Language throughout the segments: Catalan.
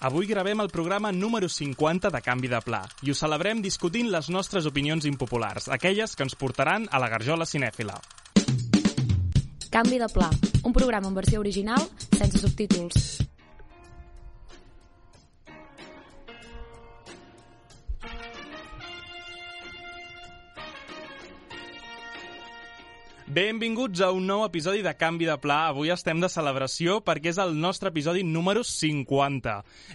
Avui gravem el programa número 50 de Canvi de Pla i ho celebrem discutint les nostres opinions impopulars, aquelles que ens portaran a la garjola cinèfila. Canvi de pla, un programa en versió original sense subtítols. Benvinguts a un nou episodi de Canvi de Pla. Avui estem de celebració perquè és el nostre episodi número 50.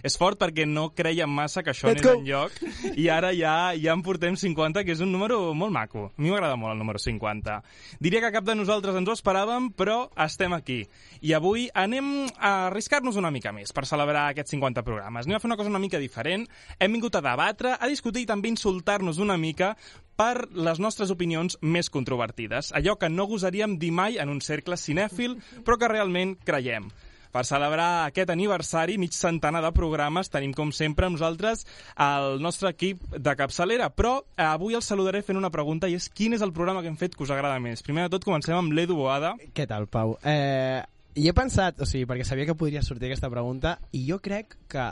És fort perquè no creiem massa que això Let's anés go. enlloc i ara ja ja en portem 50, que és un número molt maco. A mi m'agrada molt el número 50. Diria que cap de nosaltres ens ho esperàvem, però estem aquí. I avui anem a arriscar-nos una mica més per celebrar aquests 50 programes. Anem a fer una cosa una mica diferent. Hem vingut a debatre, a discutir i també insultar-nos una mica per les nostres opinions més controvertides. Allò que no gosaríem dir mai en un cercle cinèfil, però que realment creiem. Per celebrar aquest aniversari, mig centenar de programes, tenim com sempre amb nosaltres el nostre equip de capçalera, però eh, avui els saludaré fent una pregunta i és quin és el programa que hem fet que us agrada més? Primer de tot comencem amb l'Edu Boada. Què tal, Pau? Eh, i he pensat, o sigui, perquè sabia que podria sortir aquesta pregunta, i jo crec que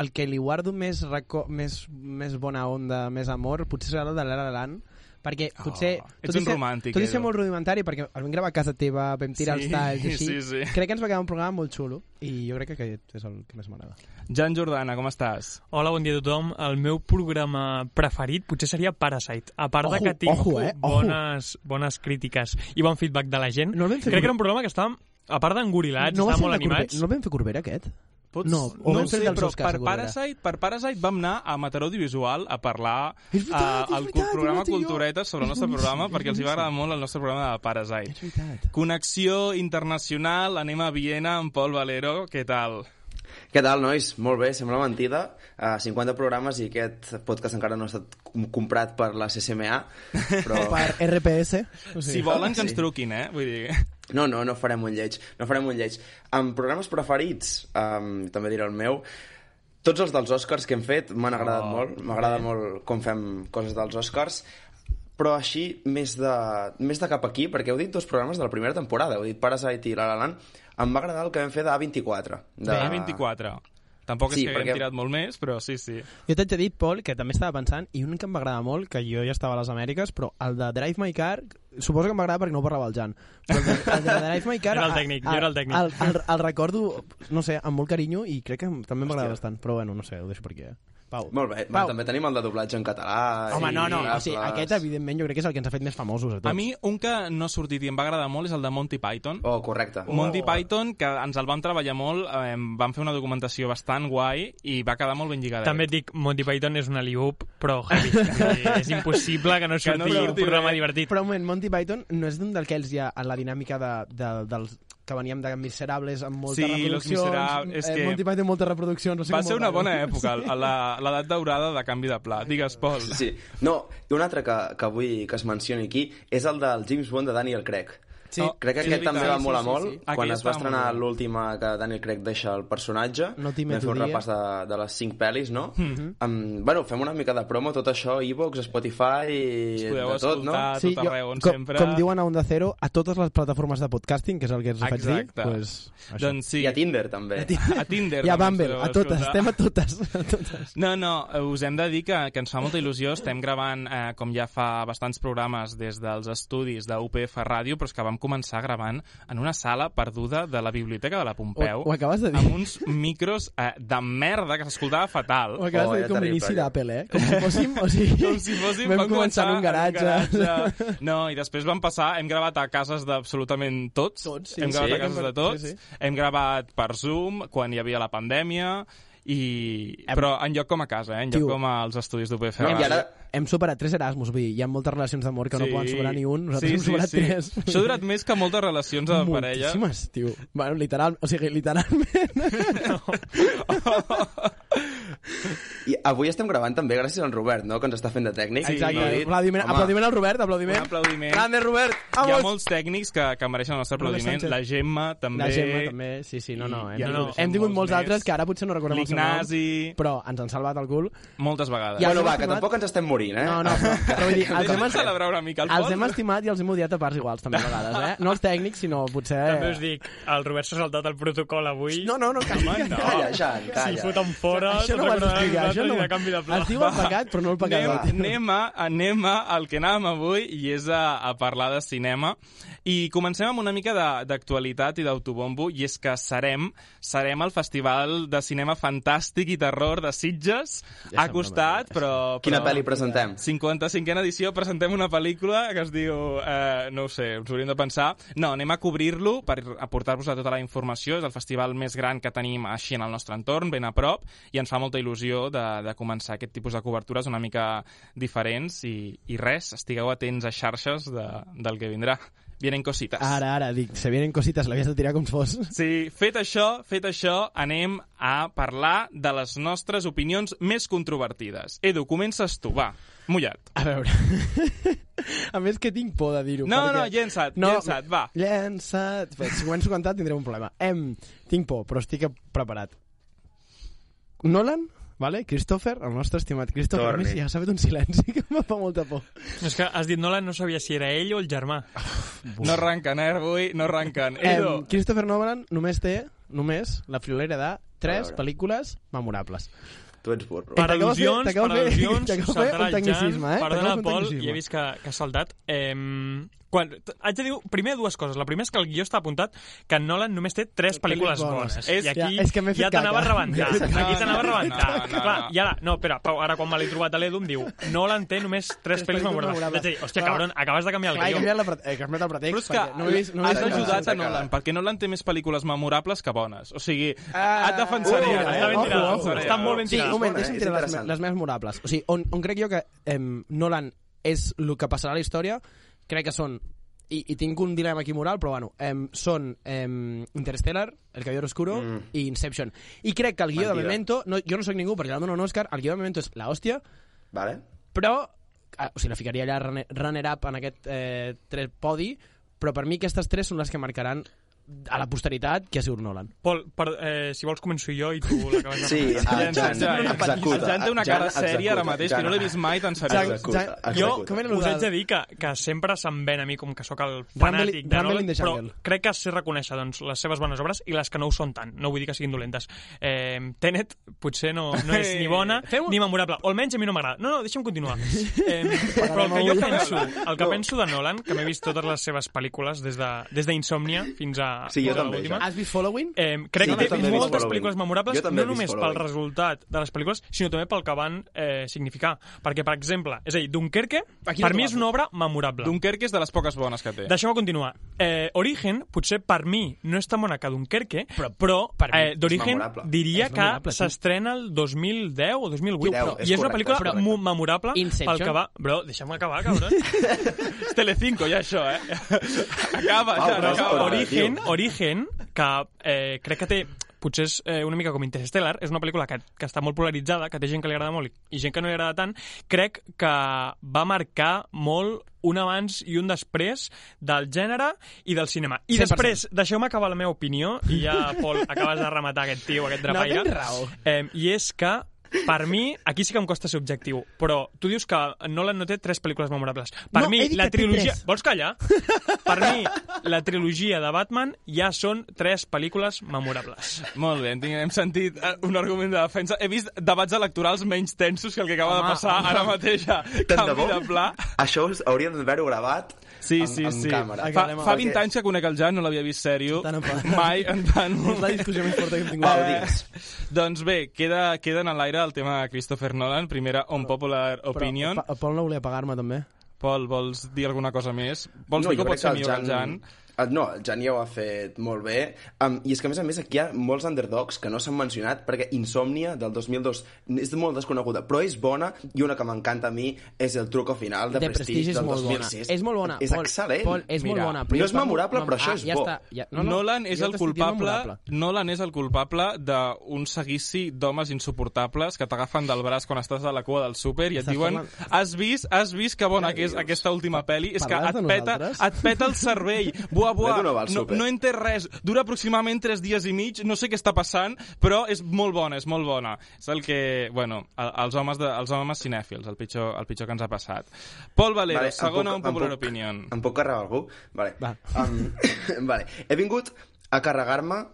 el que li guardo més, reco més, més bona onda, més amor, potser serà el de l'Ara Land, perquè potser... Oh, ets un ser- romàntic, Tot i ser molt rudimentari, perquè el vam gravar a casa teva, vam tirar Sí, els talls i així, sí, sí. crec que ens va quedar un programa molt xulo, i jo crec que aquest és el que més m'agrada. Jan Jordana, com estàs? Hola, bon dia a tothom. El meu programa preferit potser seria Parasite. A part de Ojo, que tinc ojo, eh, bones, bones crítiques i bon feedback de la gent, No crec que era un programa que estava, a part d'engorilats, no va estava molt de Corbera, animats. no el vam fer Corbera, aquest? Pots... No, o no sé, però Oscars, per. Parasite, per Parasite vam anar a Mataró Audiovisual a parlar veritat, eh, al veritat, programa jo. Culturetes sobre el nostre boníssim, programa perquè els hi va agradar molt el nostre programa de Parasite. Veritat. Connexió internacional, anem a Viena amb Pol Valero, què tal? Què tal, nois? Molt bé, sembla mentida. Uh, 50 programes i aquest podcast encara no ha estat com- comprat per la CCMA, però... Per RPS. O Si volen que ens truquin, eh? Vull dir... No, no, no farem un lleig. No farem un lleig. Amb programes preferits, um, també diré el meu, tots els dels Oscars que hem fet m'han agradat Oh, molt. M'agrada molt com fem coses dels Oscars però així més de, més de cap aquí, perquè heu dit dos programes de la primera temporada, heu dit Parasite i La La Land, em va agradar el que vam fer d'A24. De... De 24. Tampoc és Sí, que haguem perquè- tirat molt més, però sí, sí. Jo t'haig de dir, Pol, que també estava pensant, i un que em va agradar molt, que jo ja estava a les Amèriques, però el de Drive My Car, suposo que em va agradar perquè no ho parlava el Jan, però el de, el de Drive My Car... Era el tècnic, jo era el tècnic. El, el, el recordo, no sé, amb molt carinyo, i crec que també m'agrada bastant, però bueno, no sé, ho deixo per aquí, eh? Pau. Molt bé, Pau. També tenim el de doblatge en català. Home, i no, no, o sigui, aquest evidentment jo crec que és el que ens ha fet més famosos a tots. A mi, un que no ha sortit i em va agradar molt és el de Monty Python. Oh, correcte. Monty Python, que ens el vam treballar molt, eh, vam fer una documentació bastant guai i va quedar molt ben lligadet. També et dic, Monty Python és una liup, però heavy. És impossible que no Que no surti un surti programa res. divertit. Però un moment, Monty Python no és d'un d'aquells ja en la dinàmica de, de, dels que veníem de Miserables amb moltes Sí, Los reproduccions. Miserables, és eh, que- Monty Python moltes reproduccions. No sé Va ser una bona època, a la- a l'edat daurada de canvi de pla. Digues, Pol. Sí. No, i un altre que, que vull que es mencioni aquí és el del James Bond de Daniel Craig. Sí. Oh, Crec que aquest també va Sí, molar sí, sí, molt. sí. Aquell Quan es va estrenar l'última que Daniel Craig deixa el personatge, No vam fer un repàs de, de les cinc pel·lis, no? Mm -hmm. um, bueno, fem una mica de promo, tot això, Evox, Spotify, Us i de tot, no? escoltar a tot arreu, on com, sempre... com diuen a Onda Cero, a totes les plataformes de podcasting, que és el que ens faig dir, Exacte. pues, això. Doncs sí. I a Tinder, també. A Tinder. I a Bumble, a totes, escoltar. estem a totes. A totes. No, no, us hem de dir que, que ens fa molta il·lusió. Estem gravant, eh, com ja fa bastants programes, des dels estudis d'UPF Ràdio, però és que vam començar gravant en una sala perduda de la Biblioteca de la Pompeu, Ho, ho acabes de dir. amb uns micros eh, de merda que s'escoltava fatal. Ho acabes Oh, de dir com l'inici d'Apple, eh? Com si fóssim... O sigui, Com si fóssim, vam vam començar en un garatge. garatge. No, i després vam passar, hem gravat a cases d'absolutament tots. Tots, sí, hem gravat sí. a cases de tots. Sí, sí. Hem gravat per Zoom, quan hi havia la pandèmia, i... però en lloc com a casa, eh? en lloc Tio. com als estudis d'UPF. No, i ara, Hem superat tres Erasmus, vull dir, hi ha moltes relacions d'amor que no poden superar ni un, nosaltres hem superat tres. Això ha durat més que moltes relacions de parella. Moltíssimes, tio. Bueno, literal, o sigui, literalment. Oh, avui estem gravant també gràcies al Robert, no?, que ens està fent de tècnic. Exacte. No, aplaudiment, Home, aplaudiment al Robert, aplaudiment. Un aplaudiment. Grande, Robert. Hi ha Vamos. molts tècnics que, que mereixen el nostre aplaudiment. La Gemma, també. La Gemma també, sí, sí, no, no. I- Hem, i tingut, deixem hem tingut molts molts més. altres que ara potser no recordem el seu nom, L'Ignasi... però ens han salvat el cul. Moltes vegades. Ja- Bueno, va, que tampoc ens estem morint, eh? No, no, però, però vull dir, els hem, celebrar una mica el els hem estimat i els hem odiat a parts iguals, també, a vegades, eh? No els tècnics, sinó potser... També us dic, el Robert s'ha saltat el protocol avui. No, no, no, calla, no. Calla, Jan, Si calla. foten fora, Això no has recordaran d'explicar, això no canvi de pla. Es diu el pecat, però no el pecat. Anem, anem, a, anem a al que anàvem avui i és a, a parlar de cinema i comencem amb una mica de- d'actualitat i d'autobombo i és que serem serem al Festival de Cinema Fantàstic i Terror de Sitges Ja ha costat, bé, però, Quina però... pel·li presentem? 55a edició presentem una pel·lícula que es diu, eh, no ho sé, us hauríem de pensar. No, anem a cobrir-lo per aportar-vos a tota la informació. És el festival més gran que tenim així en el nostre entorn, ben a prop, i ens fa molta il·lusió de, de començar aquest tipus de cobertures una mica diferents i, i res, estigueu atents a xarxes de, del que vindrà. Vienen cositas. Ara, ara, dic, se vienen cosites, l'havies de tirar com fos. Sí, fet això, fet això, anem a parlar de les nostres opinions més controvertides. Edu, comences tu, va, mullat. A veure... a més que tinc por de dir-ho. No, perquè... no, llença't, llença't, va. Llença't. Si començo a cantar tindré un problema. Em, tinc por, però estic preparat. Nolan, vale? Christopher, el nostre estimat Christopher. A Torni. més, ja s'ha fet un silenci que em fa molta por. És que has dit Nolan, no sabia si era ell o el germà. No arranquen, eh, avui, no arranquen. Edu, Em, Christopher Nolan només té, només, la friolera de tres pel·lícules memorables. Tu ets burro. Per de fer- al·lusions, per al·lusions, saltarà un el Jan, tecnicisme, eh? Perdona, Pol, i he vist que, que has saltat. Eh, quan, haig de dir primer dues coses. La primera és que el guió està apuntat que Nolan només té tres pel·lícules bones. bones. És- I aquí ja, és que ja t'anava a caca. rebentar. Fet Aquí t'anava a No, no, rebentar. no, no, Clar, no. I ara, no, espera, Pau, ara quan me l'he trobat a l'Edu em diu Nolan té només tres pel·lícules memorables. Vaig dir, hòstia, Clar. cabron, acabes de canviar el Clar, guió. pre- he canviat el però pretext, és que perquè no he vist... No he has ajudat a Nolan, perquè Nolan té més pel·lícules memorables que bones. O sigui, Ah, et defensaria. uh, eh? està ben tirat, està molt ben Sí, tirat. un moment, deixa'm tirar les, més memorables. O sigui, on, crec jo que em, Nolan és el que passarà a la història, crec que són i, i tinc un dilema aquí moral, però bueno, em, són em, Interstellar, El Caballero Oscuro Mm. i Inception. I crec que el guió de Mentida. Memento, no, jo no sóc ningú perquè li dono un Òscar, el guió de Memento és la hòstia, Vale? però ah, o sigui, la ficaria allà runner- runner-up en aquest eh, tres podi, però per mi aquestes tres són les que marcaran a la posteritat que ha sigut Nolan. Pol, per, eh, si vols començo jo i tu l'acabes de Sí, ah, Jan, Jan, executa. El Jan té una Jan cara sèria ara executa. mateix, Jan, que no l'he vist mai tan Jan, seriós. Executa, Jan, Jo executa. com era us haig de dir que, que sempre se'm ven a mi com que sóc el fanàtic de Nolan, però crec que sé reconèixer doncs, les seves bones obres i les que no ho són tant. No vull dir que siguin dolentes. Eh, Tenet potser no, no és ni bona Fem un- ni memorable, o almenys a mi no m'agrada. No, no, deixa'm continuar. Eh, però el que jo penso, el que penso de Nolan, que m'he vist totes les seves pel·lícules des d'Insomnia de, des fins a Sí, jo també, ja. Has vist Following? Eh, crec Sí, que té moltes pel·lícules memorables, no només pel resultat de les pel·lícules, sinó també pel que van eh, significar. Perquè, per exemple, és a dir, Dunkerque, Aquí per no mi és una obra memorable. Dunkerque és de les poques bones que té. Deixeu-me continuar. Eh, Origen, potser per mi no és tan bona que Dunkerque, però, però eh, d'Origen diria que s'estrena el 2010 o 2008. Deu, però, és I és una pel·lícula molt memorable Inception. pel que va... Bro, deixa'm acabar, cabron. És Telecinco, ja, això, eh? Acaba, ja, acaba. Origen. Origen, que eh, crec que té potser és eh, una mica com Interstellar, és una pel·lícula que, que està molt polaritzada, que té gent que li agrada molt i, gent que no li agrada tant, crec que va marcar molt un abans i un després del gènere i del cinema. I 100%. després, deixeu-me acabar la meva opinió, i ja, Pol, acabes de rematar aquest tio, aquest drapaire. No tens raó. Eh, I és que per mi, aquí sí que em costa ser objectiu, però tu dius que Nolan no té tres pel·lícules memorables. Per No, mi, la trilogia... tres. Vols callar? Per mi, la trilogia de Batman ja són tres pel·lícules memorables. Molt bé, tinc, hem sentit eh, un argument de defensa. He vist debats electorals menys tensos que el que acaba Home, de passar ara mateix a Tant de canvi bo? de pla. Això us hauríem d'haver-ho gravat Sí, en, sí, en sí. càmera. Fa, fa amb 20 anys que conec el Jan, no l'havia vist sèrio. Mai en tant... És la discussió més forta que hem tingut. Eh. Doncs bé, queda, queda en l'aire el tema de Christopher Nolan, primera unpopular opinion. Però, Pol no volia pagar-me, també. Pol, vols dir alguna cosa més? Vols No, dir que pot ser millor que el Jan- Jan? Uh, no, el Jan ja ho ha fet molt bé. Um, I és que, a més a més, aquí hi ha molts underdogs que no s'han mencionat perquè Insomnia, del 2002, és molt desconeguda, però és bona, i una que m'encanta a mi és el truco final de, de Prestige és del molt bona. 2006. És molt bona. És Pol, excel·lent. Pol, és molt Mira, bona. no jo és memorable, però això ah, és ja bo. Està, ja, No, Nolan és el culpable. Nolan és el culpable d'un seguici d'homes insuportables que t'agafen del braç quan estàs a la cua del súper i et diuen has vist, has vist que bona que és aquesta última pel·li és que et peta, et peta el cervell buah, buah, L'Edu no no, no entès res dura aproximadament 3 dies i mig no sé què està passant però és molt bona, és molt bona és el que, bueno, el- els homes, de, els homes cinèfils, el pitjor, el pitjor que ens ha passat Pol Valero, Vale, segona puc- un popular puc- opinion Em puc carregar algú? Vale. Va. Um, vale. He vingut a carregar-me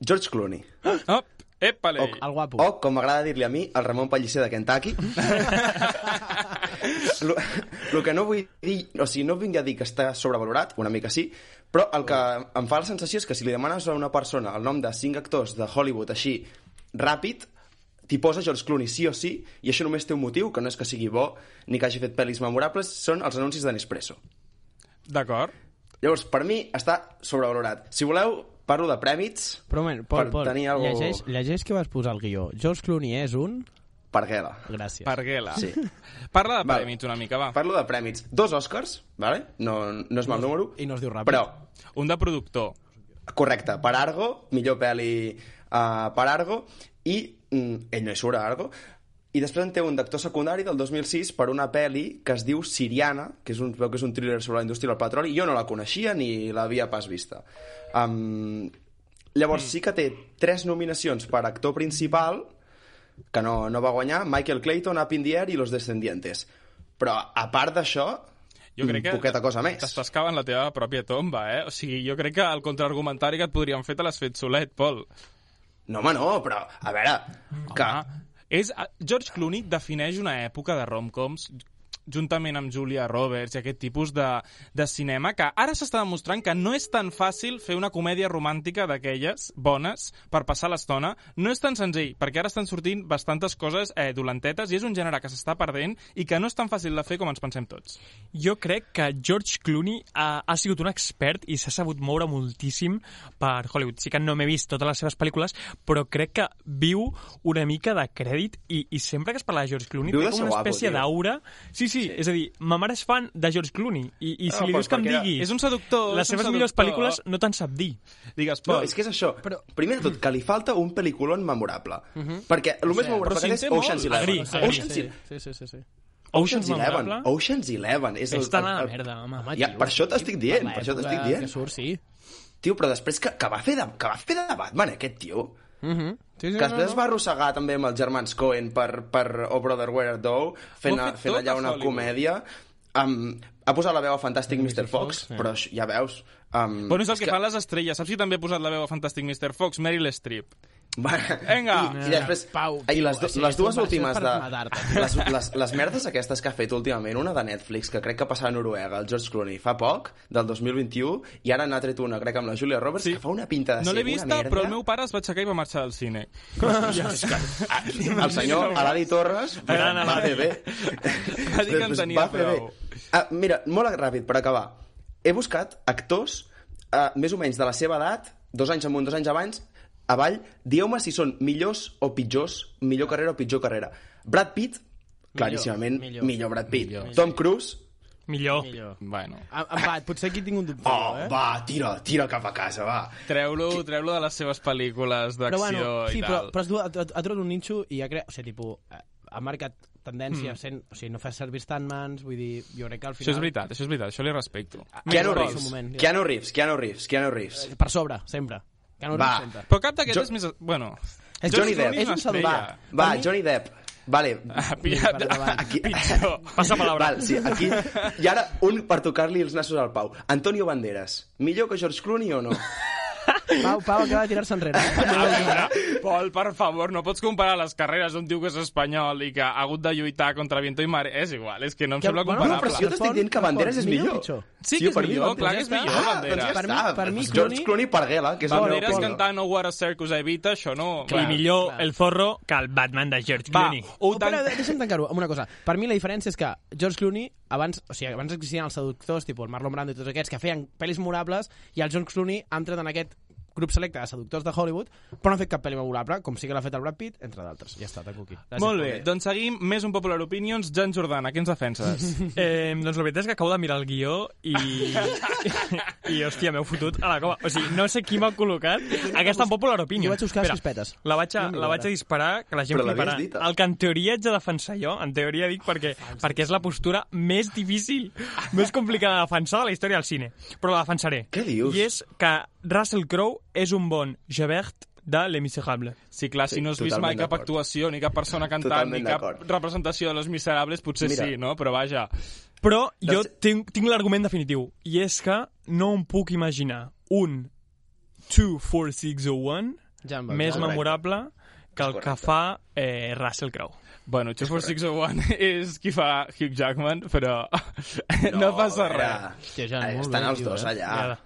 George Clooney. oh, epale. O, El guapo. o, com m'agrada dir-li a mi, el Ramon Pellicer de Kentucky. el que no vull dir, o sigui, no vinc a dir que està sobrevalorat, una mica sí, però el que em fa la sensació és que si li demanes a una persona el nom de cinc actors de Hollywood així, ràpid, t'hi posa George Clooney sí o sí, i això només té un motiu, que no és que sigui bo ni que hagi fet pel·lis memorables, són els anuncis de Nespresso. d'acord Llavors, per mi, està sobrevalorat. Si voleu, parlo de prèmits Però un moment, Pol, per Pol, tenir algo... llegeix, llegeix que vas posar al guió. George Clooney és un... Parguela. Gràcies. Parguela. Sí. Parla de prèmits una mica, va. Parlo de prèmits. Dos Oscars, vale? no, no és mal número. I no es diu ràpid. Però, Un de productor. correcte, per Argo, millor pel·li uh, per Argo, i mm, ell no hi surt a Argo, i després en té un d'actor secundari del 2006 per una pel·li que es diu Siriana, que és un, veu que és un thriller sobre la indústria del petroli, i jo no la coneixia ni l'havia pas vista. Um, llavors sí que té tres nominacions per actor principal, que no, no va guanyar, Michael Clayton, Up in the Air i Los Descendientes. Però, a part d'això, Jo crec que poqueta cosa més. t'estàs cavant la teva pròpia tomba, eh? O sigui, jo crec que el contraargumentari que et podríem fer te l'has fet solet, Pol. No, home, no, però, a veure, que... Home, és, George Clooney defineix una època de romcoms juntament amb Julia Roberts i aquest tipus de, de cinema que ara s'està demostrant que no és tan fàcil fer una comèdia romàntica d'aquelles bones per passar l'estona. No és tan senzill, perquè ara estan sortint bastantes coses eh, dolentetes i és un gènere que s'està perdent i que no és tan fàcil de fer com ens pensem tots. Jo crec que George Clooney ha, ha sigut un expert i s'ha sabut moure moltíssim per Hollywood. Sí que no m'he vist totes les seves pel·lícules, però crec que viu una mica de crèdit i, i sempre que es parla de George Clooney Viu té com una guapo, espècie d'aura. Sí, sí, sí, és a dir, ma mare és fan de George Clooney i, i si Ah, li dius que em digui És un seductor. les seves millors seductor. pel·lícules no te'n sap dir. Digues, No, és que és això. Però... Primer de tot, que li falta un pel·lículon memorable. Perquè el més memorable que és Ocean's. Eleven. Agri, agri. Ocean's, sí, sí, sí, sí, sí. Ocean's Eleven. Ocean's Eleven. És el, a la el- merda, home. Home, Ja, per això t'estic dient, per per això t'estic dient. Que surt, sí. Tio, però després que, que, va fer de, que va fer de Batman, aquest tio. Mm -hmm. sí, sí Que després es va arrossegar també amb els germans Coen per, per Oh Brother Where Art Thou, fent, a, fent allà una Hollywood. comèdia. Um, ha posat la veu a Fantàstic Mr. Fox, Fox, però això, ja veus... Um, Bueno, és el que, fan les estrelles. Saps qui també ha posat la veu a Fantàstic Mr. Fox? Meryl Streep. Vinga! I, i després, Pau, i les, do, això les dues últimes de... Les, les, les merdes aquestes que ha fet últimament, una de Netflix, que crec que passava a Noruega, el George Clooney, fa poc, del 2021, i ara n'ha tret una, crec, amb la Julia Roberts, Sí. que fa una pinta de No ser l'he una vista, merda. però el meu pare es va aixecar i va marxar del cine. El senyor Aladi Torres va Aladi. fer bé. Va dir que en tenia va prou. Ah, mira, molt ràpid, per acabar. He buscat actors uh, més o menys de la seva edat, dos anys amunt, dos anys abans, avall, dieu-me si són millors o pitjors, millor carrera o pitjor carrera. Brad Pitt, claríssimament, millor, millor. millor Brad Pitt. Millor. Tom Cruise, Millor. Millor. Bueno, Em, em va, potser aquí tinc un dubte, oh, eh? va, tira, tira cap a casa, va. treu-lo treu de les seves pel·lícules d'acció Però bueno, sí, i però, tal. però has du- ha, ha, trobat un ninxo i ha creat... O sigui, tipus, ha- ha marcat tendència Mm. sent... O sigui, no fa servir stuntmans, vull dir, jo crec que al final... Això és veritat, això és veritat, això li respecto. Keanu Reeves. Keanu Reeves, Keanu Reeves, Keanu Reeves. Per sobre, sempre. Que no Va. Però cap d'aquests Jo- és més... Bueno, És Johnny Depp. és un estrella. Va, mi- Johnny Depp. Vale, Ah, Mira, pilla, per davant. aquí... pitjor. Passa palabra. Val, sí, aquí... I ara un per tocar-li els nassos al Pau. Antonio Banderas. Millor que George Clooney o no? Pau, Pau acaba de tirar-se enrere. A veure, Pol, per favor, no pots comparar les carreres d'un tio que és espanyol i que ha hagut de lluitar contra viento i mare. És igual, és que no em Que- sembla bueno, No, comparable. però si jo t'estic dient que Banderas és Millor? Sí que és per mi millor, Banderas clar que és millor, Ah, doncs ja Banderas. Per mi- per mi Doncs George Clooney- Clooney Parguela, que és el meu Banderas cantant No What a Circus Evita, això no... I millor clar. el zorro que el Batman de George Va, Clooney. ho Oh, tan... però deixa'm tancar-ho amb una cosa. Per mi la diferència és que George Clooney abans, o sigui, abans existien els seductors, tipus el Marlon Brando i tots aquests, que feien pel·lis memorables, i el John Clooney ha entrat en aquest grup selecte de seductors de Hollywood, però no ha fet cap pel·li memorable, com sí que l'ha fet el Brad Pitt, entre d'altres. Ja està, tanco aquí. Gràcies, Molt bé, doncs seguim més un Popular Opinions. Jan Jordana, què ens defenses? Eh, doncs la veritat és que acabo de mirar el guió i... I, hòstia, m'heu fotut a la cova. O sigui, no sé qui m'ha col·locat aquesta popular opinion. Jo vaig buscar les Espera, crispetes. La vaig, a, la vaig a disparar, que la gent fliparà. dit, eh? El que en teoria haig de defensar jo, en teoria dic perquè, perquè és la postura més difícil, més complicada de defensar de la història del cine. Però la defensaré. Què dius? I és que Russell Crowe és un bon Javert de Les Miserables. Sí, clar, si Sí, no has vist mai cap actuació, ni cap persona cantant, Totalment ni cap representació de Los Miserables, potser Mira. sí, no? Però vaja, Però jo Des- tinc, tinc l'argument definitiu, i és que no em puc imaginar un 24601 Ja més ja memorable que el que fa eh, Russell Crowe. bueno, 24601 és qui fa Hugh Jackman, però no, passa a veure, res. Hòstia, molt Estan els dos allà. Ja.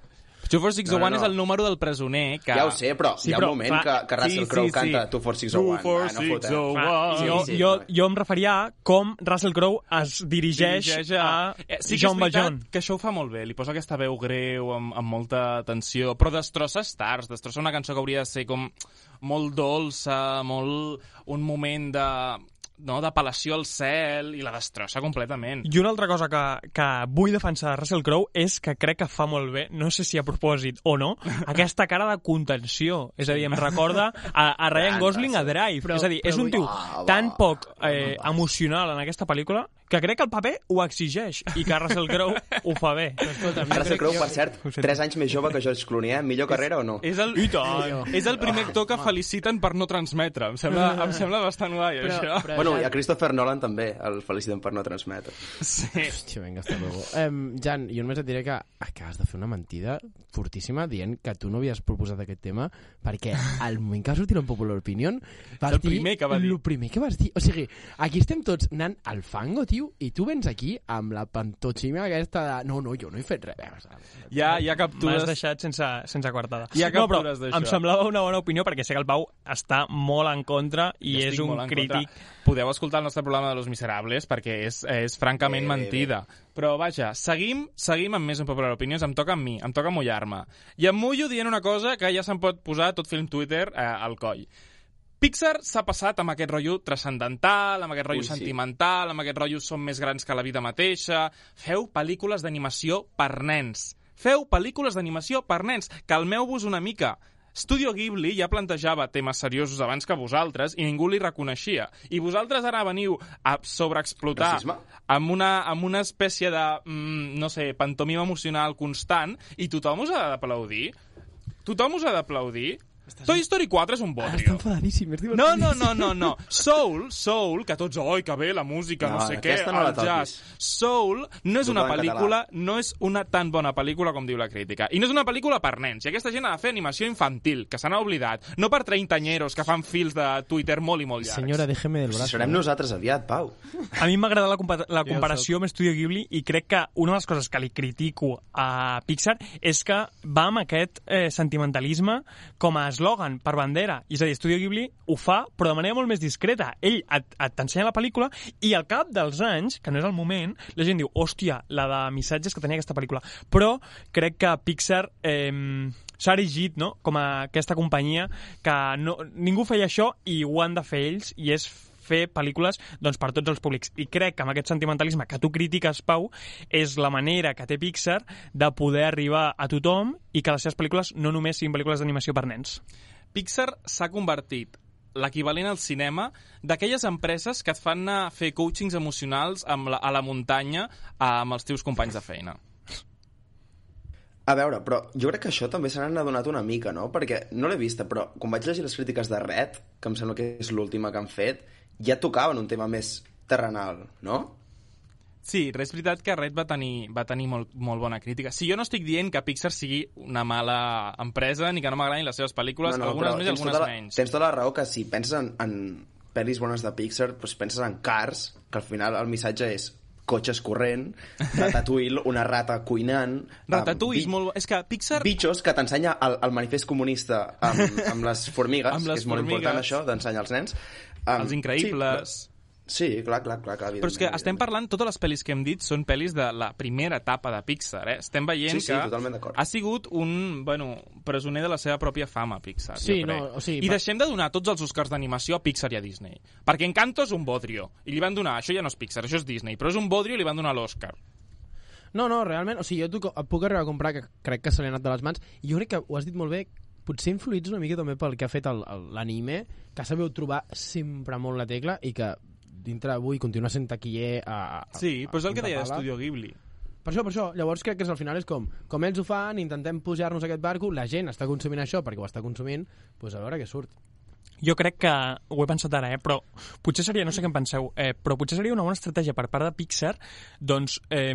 24601 No, no, no. és el número del presoner que... Ja ho sé, però Sí, hi ha però un moment fa- que, que Russell Sí, Crowe sí, sí. canta 24601. Va, no fotem. 24601. Clar, sí, jo, sí, jo, no. jo em referia a com Russell Crowe es dirigeix, dirigeix a, Eh, sí John Valjean. que això ho fa molt bé, li posa aquesta veu greu, amb, amb molta tensió, però destrossa stars, destrossa una cançó que hauria de ser com molt dolça, molt un moment de no, d'apel·lació al cel i la destrossa completament. I una altra cosa que, que vull defensar de Russell Crowe és que crec que fa molt bé, no sé si a propòsit o no, aquesta cara de contenció. És a dir, em recorda a, a Ryan Gosling a. Drive. Però- és a dir, és un tio tan va, poc va, eh, emocional en aquesta pel·lícula que crec que el paper ho exigeix i que Russell Crowe ho fa bé. Escolta'm, jo Russell Crowe, per cert, 3 anys més jove que George Clooney, eh? Millor carrera o no? És el, I tant! és el primer actor que feliciten per no transmetre. Em sembla, em sembla bastant guai, Però, això. però, Bueno, i a Christopher Nolan també, el feliciten per no transmetre. Sí. Hòstia, vinga, hasta luego. Um, Jan, jo només et diré que acabes de fer una mentida fortíssima dient que tu no havies proposat aquest tema perquè al moment que va sortir en Popular Opinion vas el dir primer que va dir. el primer que vas dir. O sigui, aquí estem tots anant al fango, tio, i tu vens aquí amb la pantotxima aquesta de no, no, jo no he fet res. Hi ha, hi ha M'has captures... deixat sense, sense coartada. Hi ha no, captures d'això. em semblava una bona opinió perquè sé que el Pau està molt en contra i Jo és un crític. contra. Podeu escoltar el nostre programa de Los Miserables perquè és, és francament Bé, bé, mentida. Però vaja, seguim, seguim amb més un Popular Opinions. Em toca amb mi, em toca mullar-me. I em mullo dient una cosa que ja se'n pot posar tot film Twitter eh, al coll. Pixar s'ha passat amb aquest rotllo transcendental, amb aquest rotllo Ui, sí. sentimental, amb aquest rotllo som més grans que la vida mateixa. Feu pel·lícules d'animació per nens. Feu pel·lícules d'animació per nens. Calmeu-vos una mica. Studio Ghibli ja plantejava temes seriosos abans que vosaltres i ningú li reconeixia. I vosaltres ara veniu a sobreexplotar Racisme? amb una, amb una espècie de, mm, no sé, pantomima emocional constant i tothom us ha d'aplaudir. Tothom us ha d'aplaudir. Toy Story 4 és un Està bodrio. enfadadíssim, és No, no, no, no, no. Soul, Soul, que tots, oi, que bé, la música, no, No, sé què, no el jazz. Soul no és una pel·lícula, no és una tan bona pel·lícula com diu la crítica. I no és una pel·lícula per nens. I aquesta gent ha de fer animació infantil, que se n'ha oblidat. No per treintanyeros que fan fils de Twitter molt i molt llargs. Senyora, déjeme del Si braç. serem nosaltres aviat, Pau. A mi m'agrada la, compa la comparació amb Studio Ghibli i crec que una de les coses que li critico a Pixar és que va amb aquest eh, sentimentalisme com a eslògan per bandera. I és a dir, Studio Ghibli ho fa, però de manera molt més discreta. Ell t'ensenya la pel·lícula i al cap dels anys, que no és el moment, la gent diu, hòstia, la de missatges que tenia aquesta pel·lícula. Però crec que Pixar eh, s'ha erigit no? com a aquesta companyia que no, ningú feia això i ho han de fer ells i és fer pel·lícules doncs, per tots els públics. I crec que amb aquest sentimentalisme que tu critiques, Pau, és la manera que té Pixar de poder arribar a tothom i que les seves pel·lícules no només siguin pel·lícules d'animació per nens. Pixar s'ha convertit l'equivalent al cinema d'aquelles empreses que et fan anar a fer coachings emocionals amb la, a la muntanya amb els teus companys de feina. A veure, però jo crec que això també se n'han adonat una mica, no? Perquè no l'he vista, però quan vaig llegir les crítiques de Red, que em sembla que és l'última que han fet, ja tocaven un tema més terrenal, no? Sí, és veritat que Red va tenir, va tenir molt, molt bona crítica. Si jo no estic dient que Pixar sigui una mala empresa ni que no m'agradin les seves pel·lícules, algunes però més i algunes tota la, menys. Tens tota la raó que si penses en, en pel·lis bones de Pixar, doncs penses en Cars, que al final el missatge és cotxes corrent, Ratatouille, una rata cuinant... Ratatouille és molt... És que Pixar... Bitxos, que t'ensenya el, el manifest comunista amb, amb les formigues, Amb les que és molt formigues. important això, d'ensenyar als nens. Um, Els increïbles. Sí, Sí, clar, clar, clar. clar Però és que estem parlant, totes les pel·lis que hem dit són pel·lis de la primera etapa de Pixar, eh? Estem veient Sí, sí, que ha sigut un, bueno, presoner de la seva pròpia fama, Pixar, Sí, jo crec. no, o sigui, I per- deixem de donar tots els Oscars d'animació a Pixar i a Disney. Perquè Encanto és un bodrio, i li van donar, això ja no és Pixar, això és Disney, però és un bodrio i li van donar l'Oscar. No, no, realment, o sigui, jo puc arribar a comprar, que crec que se li ha anat de les mans, i jo crec que ho has dit molt bé, potser influïts una mica també pel que ha fet l'anime, que sabut trobar sempre molt la tecla i que dintre d'avui continua sent taquiller a, a, Sí, però és el que deia punta pala. Estudio Ghibli. Per això, per això. Llavors crec que és, al final és com, com ells ho fan, intentem pujar-nos a aquest barco, la gent està consumint això perquè ho està consumint, doncs a veure què surt. Jo crec que, ho he pensat ara, eh, però potser seria, no sé què en penseu, eh, però potser seria una bona estratègia per part de Pixar doncs eh,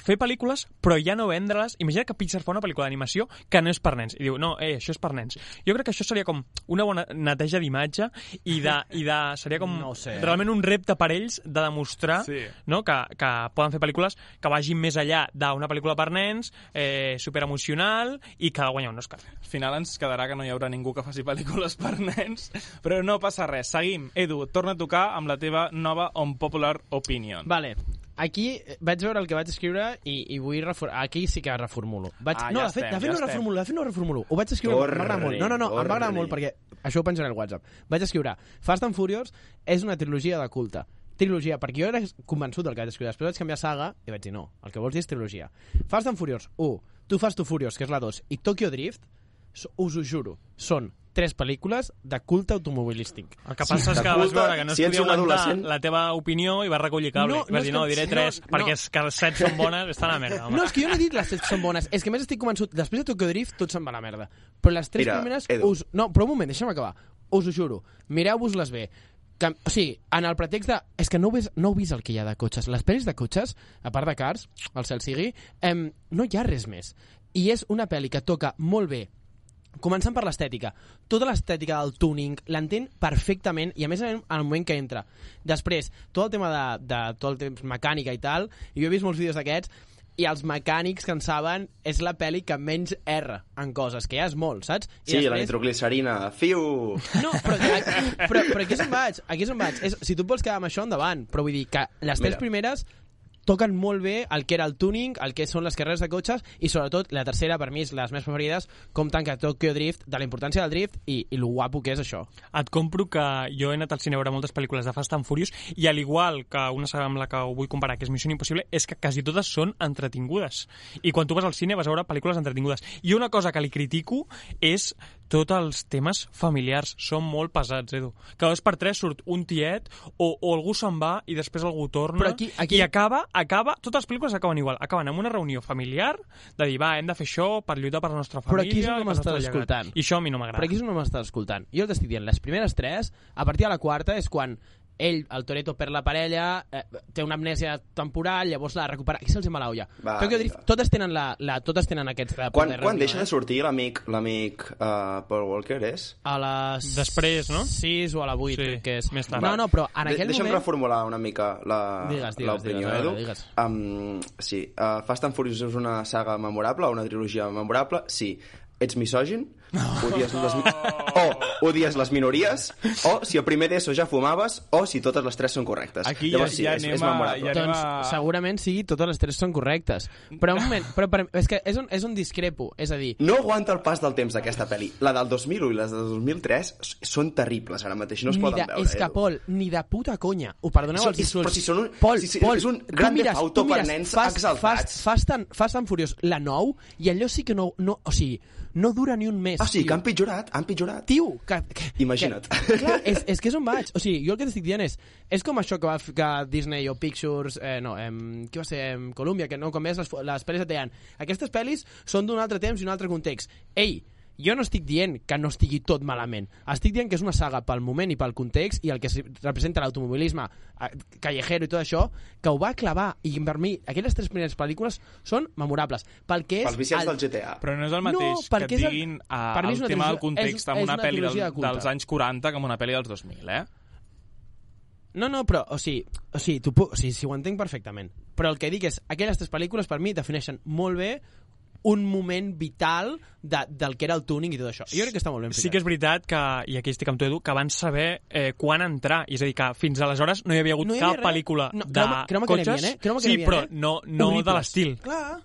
fer pel·lícules però ja no vendre-les. Imagina que Pixar fa una pel·lícula d'animació que no és per nens i diu, no, eh, això és per nens. Jo crec que això seria com una bona neteja d'imatge i, de, i de, seria com No sé, eh? realment un repte per ells de demostrar Sí. no? que, que poden fer pel·lícules que vagin més enllà d'una pel·lícula per nens, eh, superemocional i que guanyar un Oscar. Al final ens quedarà que no hi haurà ningú que faci pel·lícules per nens, però no passa res. Seguim. Edu, torna a tocar amb la teva nova Unpopular Opinion. Vale, aquí eh, vaig veure el que vaig escriure i, i vull reformular. Aquí sí que reformulo. Vaig... Ah, no, ja de fet, estem, de fet ja no estem. reformulo, de fet no reformulo. Ho vaig escriure, m'agrada molt. No, no, no, em va agradar molt perquè això ho penjaré al WhatsApp. Vaig escriure Fast and Furious és una trilogia de culte. Trilogia, perquè jo era convençut del que vaig escriure. Després vaig canviar saga i vaig dir no, el que vols dir és trilogia. Fast and Furious 1, Too Fast to Furious, que és la 2, i Tokyo Drift, us ho juro, són tres pel·lícules de culte automobilístic. El que passa és de que vas veure que no es si ets podia aguantar adolescent- la teva opinió i vas recollir cable. No, No, no vas és dir, que- no, diré no, tres, no. perquè és que les set són bones, estan a la merda, home. No, és que jo no he dit les set són bones. És que més estic convençut, després de Tokyo Drift tot se'n va a la merda. Però les tres Mira, primeres... Edu. Us... No, però un moment, deixa'm acabar. Us ho juro. Mireu-vos-les bé. Que, o sigui, en el pretext de... És que no heu, vist, no heu vist el que hi ha de cotxes. Les pel·lis de cotxes, a part de Cars, el cel sigui, em, no hi ha res més. I és una pel·li que toca molt bé Començant per l'estètica. Tota l'estètica del tuning l'entén perfectament i a més en el moment que entra. Després, tot el tema de, de tot el temps mecànica i tal, i jo he vist molts vídeos d'aquests, i els mecànics que en saben és la pel·li que menys erra en coses, que ja és molt, saps? I Sí, la nitroglicerina. Fiu! No, però, però, però aquí és on vaig, aquí és on vaig. És, si tu vols quedar amb això, endavant. Però vull dir que les tres Mira. primeres toquen molt bé el que era el tuning, el que són les carreres de cotxes i sobretot la tercera, per mi, és les més preferides, com tanca Tokyo Drift, de la importància del drift i, i lo guapo que és això. Et compro que jo he anat al cine a veure moltes pel·lícules de Fast and Furious i al igual que una amb la que ho vull comparar, que és Missió Impossible, és que quasi totes són entretingudes. I quan tu vas al cine vas a veure pel·lícules entretingudes. I una cosa que li critico és tots els temes familiars. Són molt pesats, Edu. Cada dos per tres surt un tiet o, o algú se'n va i després algú torna Però aquí- aquí- i acaba, acaba, totes les pel·lícules acaben igual. Acaben amb una reunió familiar de dir, va, hem de fer això per lluitar per la nostra Però família. aquí és on pel m'estàs escoltant. I això a mi no m'agrada. Però aquí és on m'estàs escoltant. Jo t'estic dient, les primeres tres, a partir de la quarta és quan ell, el Toreto, perd la parella, eh, té una amnèsia temporal, llavors la recupera... Aquí se'ls va l'olla. Va, Tokyo. Drift, totes tenen, la, la, totes tenen aquests... de Quan, poder quan reunió, deixa eh? de sortir l'amic l'amic uh, Paul Walker és? A les... Després, no? 6 o a la 8, Sí, crec que és. més tard. No, no, però en De- aquell Deixa'm moment... reformular una mica la- l'opinió, Edu. digues. Um, sí, uh, Fast and Furious és una saga memorable, una trilogia memorable, sí. Ets misògin? Odies les, o odies les minories? O si a primer d'ESO ja fumaves? O si totes les tres són correctes? Aquí Llavors, ja- sí, ja és, anem és a- memorable. ja anem Doncs a- segurament sí, totes les tres són correctes. Però un moment, però per, és que és un, és un discrepo, és a dir, No aguanta el pas del temps d'aquesta pel·li. La del 2001 i les del 2003 s- són terribles ara mateix, no es ni poden de, veure. és que, Edu. Pol, ni de puta conya. Ho perdoneu els insults. però si són un- Pol, si- si- Pol, és un Theft mires- Auto per nens Fast, exaltats. Fast, Fast, and, Fast and Furious, la 9, i allò sí que no... no o sigui, no dura ni un mes. Ah, sí, tio. que han pitjorat, han pitjorat. Tio, que, que, Imagina't. Que, clar, és, és que és on vaig. O sigui, jo el que t'estic dient és... És com això que va que Disney o Pictures... Eh, no, em, què va ser? Em, Columbia, que no, com és les, les pel·lis et deien aquestes pel·lis són d'un altre temps i un altre context. Ei, jo no estic dient que no estigui tot malament. Estic dient que és una saga pel moment i pel context i el que representa l'automobilisme eh, callejero i tot això, que ho va clavar. I per mi, aquelles tres primeres pel·lícules són memorables. Pel que és... Pels viciats el- del GTA. Però no és el mateix No, que perquè et és el- diguin a, per mi és el tema del trilogia- context és- amb és una una pel·li del, de dels anys 40 com una pel·li dels 2000, eh? No, no, però, o sigui, o sigui, tu, o sigui, si ho entenc perfectament. Però el que dic és, aquelles tres pel·lícules per mi defineixen molt bé un moment vital de, del que era el tuning i tot això. Jo crec que està molt ben Sí que és veritat que, i aquí estic amb tu, Edu, que van saber eh, quan entrar. És a dir, que fins aleshores no hi havia hagut No hi havia cap res. pel·lícula No, de crema- crema que cotxes. n'hi havia, eh? Crema que sí, havia, però eh? no, no de Horribles. l'estil. Clar.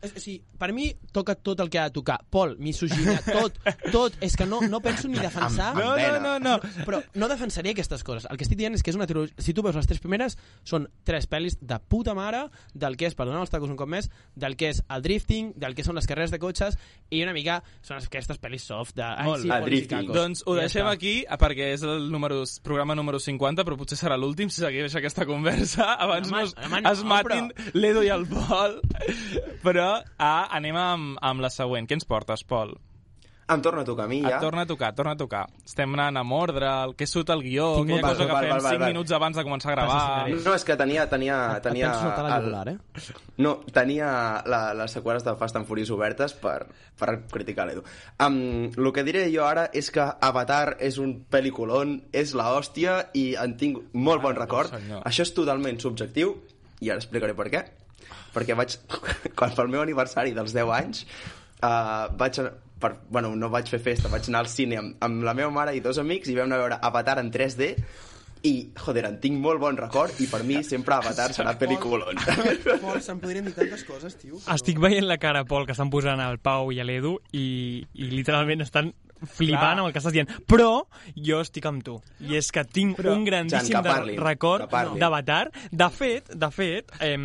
O sigui, per mi toca tot el que ha de tocar. Pol, misoginia, tot, tot. És que no, no penso ni defensar... No, no, no, no. Però no defensaria aquestes coses. El que estic dient és que és una trilogia... Si tu veus les tres primeres, són tres pel·lis de puta mare del que és, perdoneu els tacos un cop més, del que és el drifting, del que són les carreres de cotxes, i una mica són aquestes pel·lis soft de... Ai, Molt sí. El drifting. Doncs ho Ja deixem està. aquí eh, perquè és el número, programa número 50, però potser serà l'últim si segueix aquesta conversa. Abans Home, no es, home, no, es matin l'Edo i el Pol. Però ah, anem amb, amb la següent. Què ens portes, Pol? Em torna a tocar a mi, Ja. Et torna a tocar, torna a tocar. Estem anant amb ordre, el que surt el guió, Tinc aquella cosa que Val, fem val, val, 5 val. minuts abans de començar a gravar. No, és que tenia... tenia, Et tenia penso saltar la el- jugular, eh? No, tenia la, les seqüeles de Fast and Furious obertes per, per criticar l'Edu. Um, el que diré jo ara és que Avatar és un pel·liculón, és la hòstia i en tinc molt bon Ah, record. senyor. Això és totalment subjectiu i ara explicaré per què. Perquè vaig... Quan pel meu aniversari dels 10 anys uh, vaig... a- Per, bueno, no vaig fer festa, vaig anar al cine amb, amb la meva mare i dos amics i vam anar a veure Avatar en 3D i, joder, en tinc molt bon record i per mi sempre Avatar serà pel·liculón. Pol, se'n podrien dir tantes coses, tio. Estic veient la cara, Pol, que estan posant al Pau i a l'Edu i, i literalment estan flipant Clar. amb el que estàs dient. Però jo estic amb tu. I és que tinc Però, un grandíssim Jan, que de parlin, record d'Avatar. De fet, de fet, eh,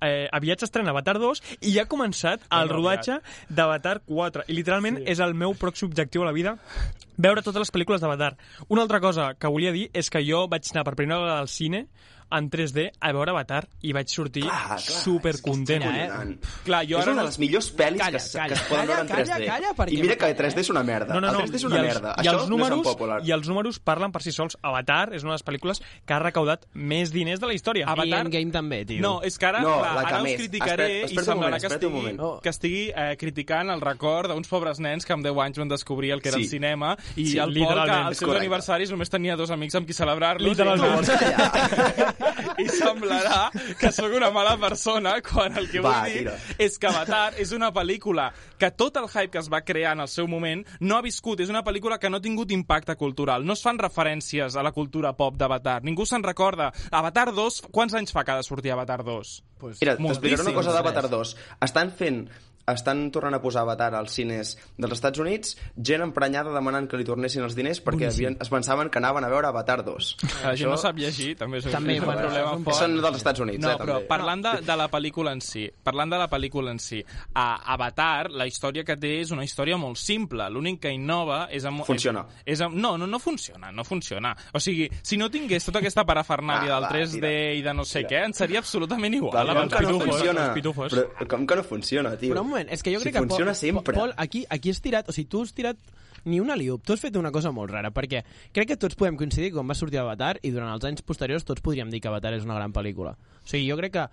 eh, aviat s'estrena Avatar 2 i ja ha començat el Bueno, rodatge d'Avatar 4. I literalment sí. és el meu pròxim objectiu a la vida veure totes les pel·lícules d'Avatar. Una altra cosa que volia dir és que jo vaig anar per primera vegada al cine en 3D a veure Avatar i vaig sortir Clar, clar, supercontent. és que és Eh? Clar, jo és ara una de les millors pel·lis Calla, que, es- calla, que es poden calla, veure en 3D. calla, calla, perquè I mira que m'agrada, 3D és una merda. No, no, no. El 3D és una I els, merda. I Això els, números, no és popular. I els números parlen per si sols. Avatar és una de les pel·lícules que ha recaudat més diners de la història. Avatar- I Endgame també, tio. No, és que ara, No, clar, ara us criticaré Espera- i espera't un semblarà que estigui, moment. que estigui eh, criticant el record d'uns pobres nens que amb 10 anys van descobrir el que era Sí. el cinema i Sí, el Pol, que als seus aniversaris només tenia dos amics amb qui celebrar-los. Literalment. I, semblarà que sóc una mala persona quan el que Va, vull dir tira. és que Avatar és una pel·lícula que tot el hype que es va crear en el seu moment no ha viscut. És una pel·lícula que no ha tingut impacte cultural. No es fan referències a la cultura pop d'Avatar. Ningú se'n recorda. Avatar 2, quants anys fa que ha de sortir Avatar 2? Pues, Mira, t'explicaré una cosa d'Avatar res. 2. Estan fent estan tornant a posar Avatar als cines dels Estats Units, gent emprenyada demanant que li tornessin els diners perquè havien, es pensaven que anaven a veure Avatar 2. La gent no sap llegir, també és També, és un bueno, problema és un fort. Són dels Estats Units, No, eh, però també. parlant de, de la pel·lícula en si, parlant de la pel·lícula en si, a Avatar, la història que té és una història molt simple. L'únic que innova és... Amb, Funciona. És, és amb, no, no, no funciona, no funciona. O sigui, si no tingués tota aquesta parafernàlia Ah, del va, 3D tira. i de no sé Tira. què, ens seria absolutament igual. Val, amb com els que no funciona? els pitufos. Però, com que no funciona, tio? Però un moment, és que jo si crec que... funciona Pol, sempre. Pol, aquí, aquí has tirat... O sigui, tu has tirat ni una liup. Tu has fet una cosa molt rara, perquè crec que tots podem coincidir quan va sortir Avatar i durant els anys posteriors tots podríem dir que Avatar és una gran pel·lícula. O sigui, jo crec que...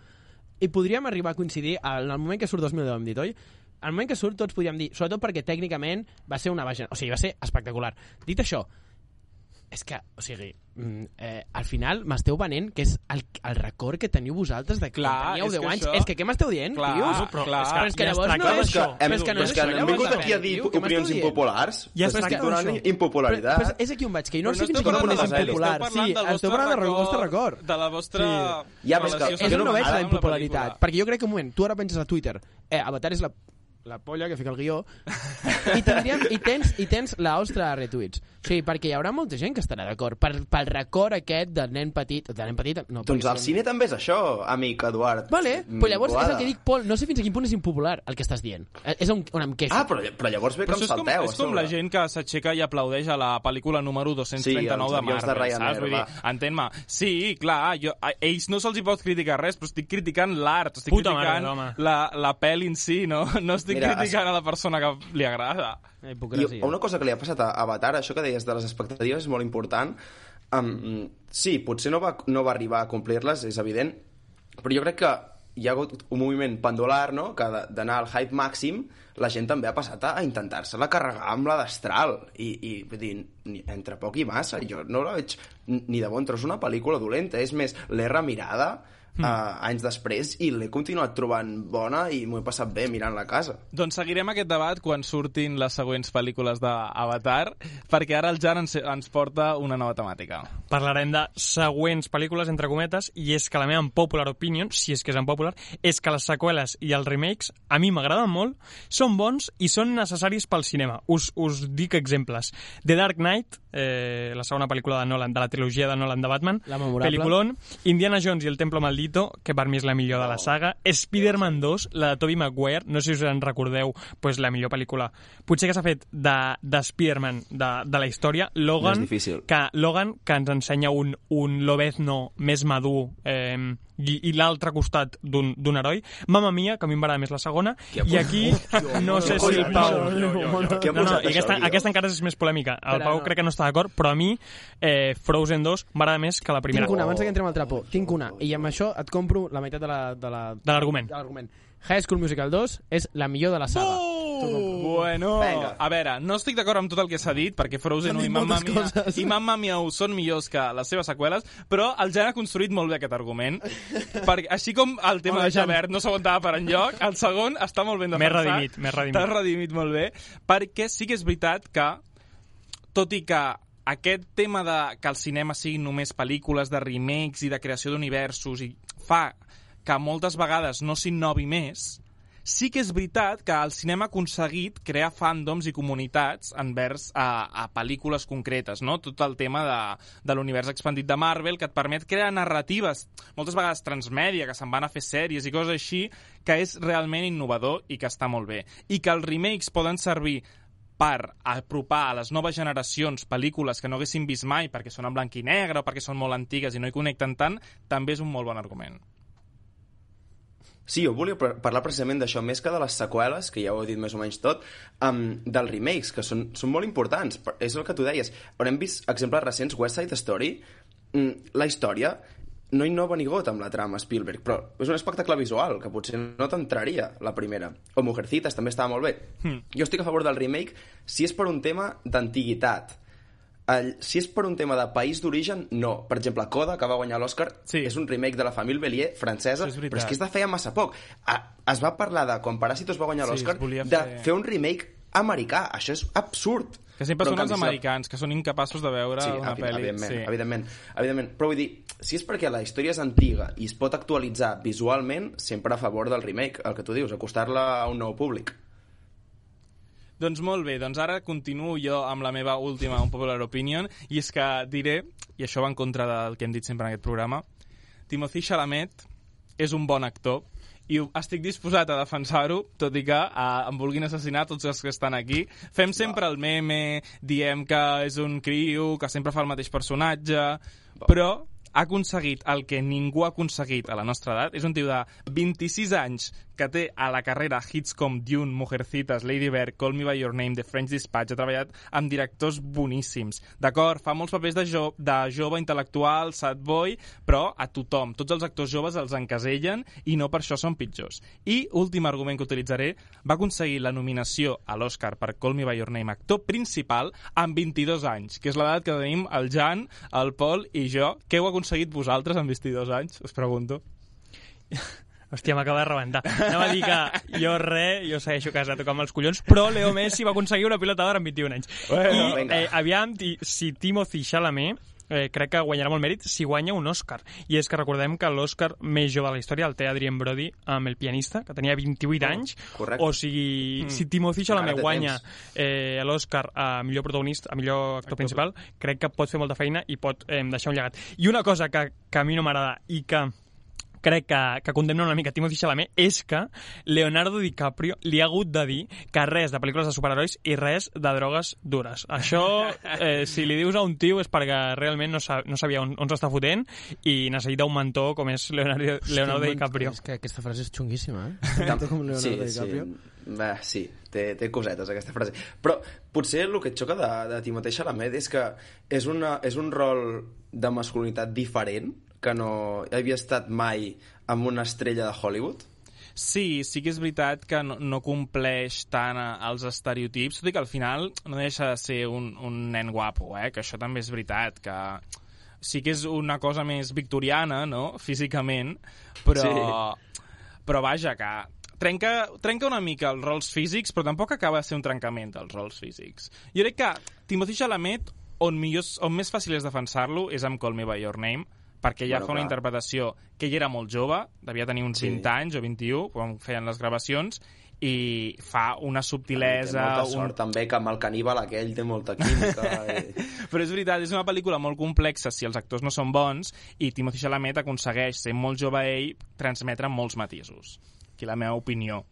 I podríem arribar a coincidir en el moment que surt 2010, hem dit, oi? Al moment que surt tots podríem dir, sobretot perquè tècnicament va ser una vaja... O sigui, va ser espectacular. Dit això, és que, o sigui, mm, eh, al final m'esteu venent que és el, el record que teniu vosaltres de quan Clar, teníeu és 10 que anys. això- És que què m'esteu dient, Clar, tios? no, però però, és que que, és que ja es llavors no és això. Hem, Però és que no però és que hem vingut aquí a dir opinions impopulars. Ja es T'estic tracta donant impopularitat. Però, però és aquí on vaig, que no Però sé fins tot on és de la peli, impopular. Sí, esteu parlant del vostre record. De la vostra. Ja, però és que- relació és que no no veig la impopularitat. Perquè jo crec que un moment, tu ara penses a Twitter, eh, Avatar és la, la polla que fica el guió, i, tindríem, i, tens, i tens la ostra de retuits. O sigui, perquè hi haurà molta gent que estarà d'acord per, pel record aquest del nen petit, del nen petit, no, Doncs són- cine també és això, amic Eduard. Vale, Mm, però llavors és el que dic, Pol, no sé fins a quin punt és impopular el que estàs dient. Eh, És on, on em queixo. Ah, però, però llavors ve que Però em això és com, salteu. és com la gent que s'aixeca i aplaudeix a la pel·lícula número 239 Sí, de avions de Marvel, Ryanair, saps? Vull dir, entén-me. Sí, clar, jo, a ells no se'ls hi pot criticar res, però estic criticant l'art, estic Puta criticant mare, la, la pel·li en si, no? No estic Mira, criticant a la persona que li agrada. La I hipocresia. una cosa que li ha passat a Avatar, això que deies de les expectatives és molt important. Um, sí, potser no va, no va arribar a complir-les, és evident, però jo crec que hi ha hagut un moviment pendular, no?, que d'anar al hype màxim, la gent també ha passat a, a intentar-se-la carregar amb la destral. I, i vull dir, ni- entre poc i massa, jo no la veig ni de bon tros una pel·lícula dolenta, és més, l'he remirada, mm. uh, anys després i l'he continuat trobant bona i m'ho he passat bé mirant la casa. Doncs seguirem aquest debat quan surtin les següents pel·lícules d'Avatar, perquè ara el Jan ens, ens porta una nova temàtica. Parlarem de següents pel·lícules, entre cometes, i és que la meva popular opinion, si és que és en popular, és que les seqüeles i els remakes a mi m'agraden molt, són bons i són necessaris pel cinema. Us, us dic exemples. The Dark Knight, eh, la segona pel·lícula de Nolan, de la trilogia de Nolan de Batman, La memorable. Peliculón, Indiana Jones i el Templo Maldito, que per mi és la millor de la saga, Spider-Man 2, la de Tobey Maguire, no sé si us en recordeu, pues, la millor pel·lícula. Potser que s'ha fet de, de Spider-Man de, de la història, Logan, difícil. que, Logan, que ens ensenya un, un Lobezno més madur eh, i, i l'altre costat d'un d'un heroi. Mamma Mia, que a mi m'agrada més la segona, i aquí no sé si el Pau... No, no, i aquesta, aquesta encara és més polèmica. El Pau no. crec que no està d'acord, però a mi eh, Frozen 2 m'agrada més que la primera. Tinc una, abans que entrem al trapo, tinc una. I amb això et compro la meitat de la... De la De l'argument. High School Musical 2 és la millor de la saga. Bueno, Vinga. a veure, no estic d'acord amb tot el que s'ha dit, perquè Frozen S'han 1 i Mamma Mia, i Mamma Mia 1 són millors que les seves seqüeles, però el Jan ha construït molt bé aquest argument. perquè, així com el tema bé, de Javert no s'aguantava per enlloc, el segon està molt ben M'he defensat. redimit, m'he redimit. T'has redimit molt bé, perquè sí que és veritat que, tot i que aquest tema de que el cinema siguin només pel·lícules de remakes i de creació d'universos i fa que moltes vegades no s'innovi més, sí que és veritat que el cinema ha aconseguit crear fandoms i comunitats envers a, a pel·lícules concretes, no? Tot el tema de, de l'univers expandit de Marvel que et permet crear narratives, moltes vegades transmèdia, que se'n van a fer sèries i coses així, que és realment innovador i que està molt bé. I que els remakes poden servir per apropar a les noves generacions pel·lícules que no haguessin vist mai perquè són en blanc i negre o perquè són molt antigues i no hi connecten tant, també és un molt bon argument. Sí, jo volia par- parlar precisament d'això, més que de les seqüeles, que ja ho he dit més o menys tot, um, dels remakes, que són, són molt importants. És el que tu deies. Però hem vist exemples recents, West Side Story, mm, la història no innova ni got amb la trama Spielberg, però és un espectacle visual que potser no t'entraria la primera. O Mujercitas també estava molt bé. Hmm. Jo estic a favor del remake si és per un tema d'antiguitat. El, si és per un tema de país d'origen, no. Per exemple, Coda, que va guanyar l'Oscar, Sí. és un remake de la família Bélier francesa, és però és que és de feia massa poc. A, es va parlar de, quan Paràsitos va guanyar Sí, l'Oscar, volia de fer- fer un remake americà. Això és absurd. Que sempre són els americans, que són incapaços de veure Sí, una pel·li. evidentment, sí. evidentment, evidentment. Però vull dir, si és perquè la història és antiga i es pot actualitzar visualment, sempre a favor del remake, el que tu dius, acostar-la a un nou públic. Doncs molt bé, doncs ara continuo jo amb la meva última unpopular opinion, i és que diré, i això va en contra del que hem dit sempre en aquest programa, Timothy Chalamet és un bon actor, i estic disposat a defensar-ho, tot i que eh, em vulguin assassinar tots els que estan aquí. Fem sempre el meme, diem que és un criu, que sempre fa el mateix personatge, però ha aconseguit el que ningú ha aconseguit a la nostra edat. És un tio de 26 anys que té a la carrera hits com Dune, Mujercitas, Lady Bird, Call Me By Your Name, The French Dispatch, ha treballat amb directors boníssims. D'acord, fa molts papers de, jo, de jove intel·lectual, sad boy, però a tothom, tots els actors joves els encasellen i no per això són pitjors. I, últim argument que utilitzaré, va aconseguir la nominació a l'Oscar per Call Me By Your Name, actor principal, amb 22 anys, que és l'edat que tenim el Jan, el Pol i jo. Què heu aconseguit vosaltres amb 22 anys? Us pregunto. Hòstia, m'acaba de rebentar. Anava a dir que jo res, jo segueixo casat tocant els collons, però Leo Messi va aconseguir una pilota d'or amb 21 anys. Bueno, I, eh, aviam, si Timothy Chalamet eh, crec que guanyarà molt mèrit si guanya un Òscar. I és que recordem que l'Òscar més jove de la història el té Adrien Brody amb El pianista, que tenia 28 anys. correcte. O sigui, si Timothy Chalamet guanya eh, l'Òscar a millor protagonista, a millor actor principal, crec que pot fer molta feina i pot eh, deixar un llegat. I una cosa que, que a mi no m'agrada i que crec que, que condemna una mica Timothy Chalamet és que Leonardo DiCaprio li ha hagut de dir que res de pel·lícules de superherois i res de drogues dures. Això, eh, si li dius a un tio és perquè realment no, sa no sabia on, on s'està fotent i necessita un mentor com és Leonardo, Leonardo Hòstia, DiCaprio. És que aquesta frase és xunguíssima, eh? Tanto com Leonardo sí, DiCaprio. Sí, Va, sí té, té cosetes aquesta frase. Però potser el que et xoca de, de Timothée Chalamet és que és, una, és un rol de masculinitat diferent que no havia estat mai amb una estrella de Hollywood. Sí, sí que és veritat que no, no compleix tant eh, els estereotips, tot i que al final no deixa de ser un, un nen guapo, eh? que això també és veritat, que sí que és una cosa més victoriana, no?, físicament, però, però vaja, que trenca, trenca una mica els rols físics, però tampoc acaba de ser un trencament dels rols físics. Jo crec que Timothy Chalamet, on, millor, on més fàcil és defensar-lo, és amb Call Me By Your Name, perquè ja Bueno, fa una clar. interpretació que ell era molt jove, devia tenir uns Sí. 20 anys o 21, quan feien les gravacions, i fa una Té subtilesa... molta un sort també que amb el caníbal aquell té molta química. i... però és veritat, és una pel·lícula molt complexa si els actors no són bons i Timothy Chalamet aconsegueix, ser molt jove ell, transmetre molts matisos. Aquí la meva opinió.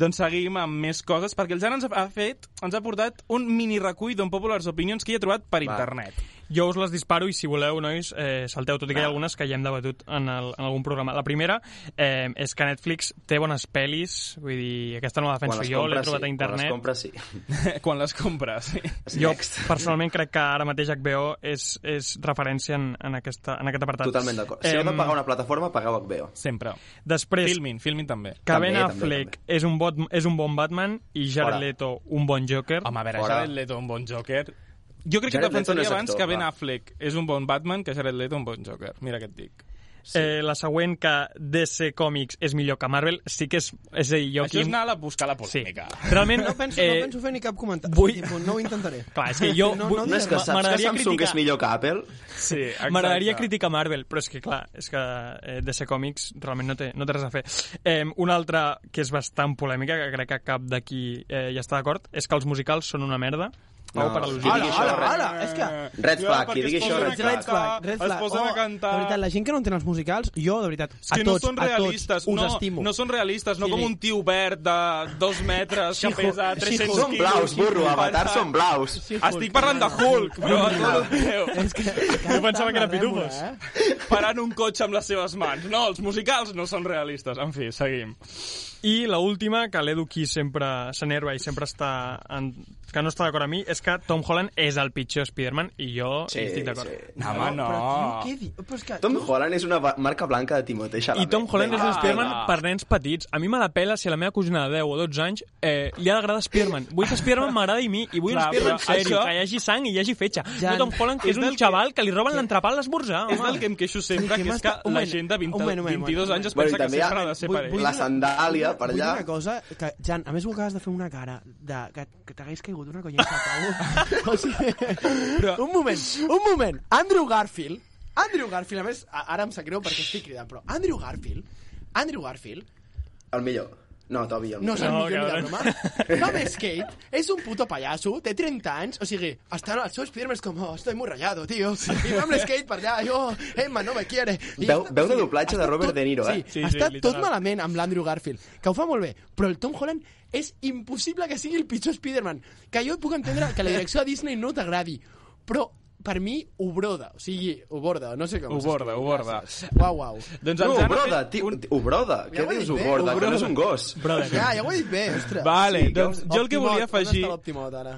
Doncs seguim amb més coses, perquè el Jan ens ha fet, ens ha portat un mini recull d'Unpopulars Opinions que hi he trobat per Va. internet. Jo us les disparo i si voleu, nois, eh, salteu, tot i que hi ha algunes que ja hem debatut en, el, en algun programa. La primera eh, és que Netflix té bones pel·lis, vull dir, aquesta no la defenso jo, l'he trobat sí. a internet. Quan les compres, sí. Quan les compres. Sí. Jo personalment crec que ara mateix HBO és, és referència en, en, aquesta, en aquest apartat. Totalment d'acord. Si heu de pagar una plataforma, pagueu HBO. Sempre. Després, Filmin, filmin també. que També, Ben també, Affleck també. és un, bot, és un bon Batman i Jared Fora. Leto un bon Joker. Home, a veure, Fora. Jared Leto, un bon Joker... Jo crec que Jared Leto defensaria no és abans actor, que Ben va. Affleck és un bon Batman que Jared Leto un bon Joker. Mira què et dic. Sí. Eh, la següent, que DC Comics és millor que Marvel, sí que és... És a dir, jo Això és aquí... anar a buscar la Sí. polèmica. Realment, No penso, eh, no penso fer ni cap comentari. vull- Tipus, no ho intentaré. Clar, és que jo... No, vull- no No és que saps que Samsung criticar- és millor que Apple? Sí, exacte. M'agradaria criticar Marvel, però és que, clar, és que eh, DC Comics realment no té, no té res a fer. Eh, una altra que és bastant polèmica, que crec que cap d'aquí eh, ja està d'acord, és que els musicals són una merda. No, per al·lusió. hola, red- hola, és que... Red flag, qui digui això, red Red flag. flag, red flag. Es posen Oh, a cantar... De veritat, la gent que no entén els musicals, jo, de veritat, a tots, no són a realistes, tots, us no, estimo. no són realistes, no Sí, com un tio verd de dos metres que pesa 300 She-Hulk. Són blaus, burro, Avatar són blaus. Sí, Estic parlant de Hulk, però. És que, Jo pensava que era pitufos. Eh? Parant un cotxe amb les seves mans. No, els musicals no són realistes. En fi, seguim. I la última, que l'Edu qui sempre s'enerva i sempre està... En, que no està d'acord amb mi, és que Tom Holland és el pitjor Spider-Man i jo Sí, hi estic d'acord. sí. No, home, no. Però, tio, què di... Però és que, Tom tu- Holland és una marca blanca de Timothée Chalamet. I Tom Holland és un Ah, Spiderman va. per nens petits. A mi me la pela si a la meva cosina de 10 o 12 anys eh, li ha d'agradar Spiderman. Vull que Spiderman m'agradi a mi i vull Clar, un Spiderman això- que hi hagi sang i hi hagi fetge. Jan, no Tom Holland, que és és un del que- xaval que li roben l'entrepà a l'esmorzar. És del que em queixo sempre, que que és que la gent de 20, un moment, un moment, 22 un anys es pensa que sempre ha de ser vull- per vull ell. La sandàlia, per Vull allà. una cosa, que, Jan, a més ho acabes de fer una cara de, que, que t'hagués caigut una collonça a Pau. o sigui, Però- un moment, un moment. Andrew Garfield, Andrew Garfield, a més, ara em sap greu perquè estic cridant, però Andrew Garfield, Andrew Garfield, El millor. No, Toby, no és el No, millor ni de cabrón. broma. Thomas Kate és un puto pallasso, té 30 anys, o sigui, està el seu Spiderman és com, oh, estoy muy rayado, tío. I va amb l'skate per allà, jo, Emma no me quiere. I Veu- veu de doblatge de està Robert tot- De Niro, eh? Sí, Sí, sí, sí, està literal. tot malament amb l'Andrew Garfield, que ho fa molt bé, però el Tom Holland és impossible que sigui el pitjor Spider-Man. Que jo puc entendre que la direcció de Disney no t'agradi, però per mi ho broda, o sigui, ho borda, no sé com Ho borda, ho borda. Uau, uau. Doncs No, han Ubroda, fet tio, un- Ubroda. Ja Què dius Ubroda? Que no és un gos. Brother. Ja, ja ho he dit bé, ostres. Vale, Sí, doncs jo el que volia afegir...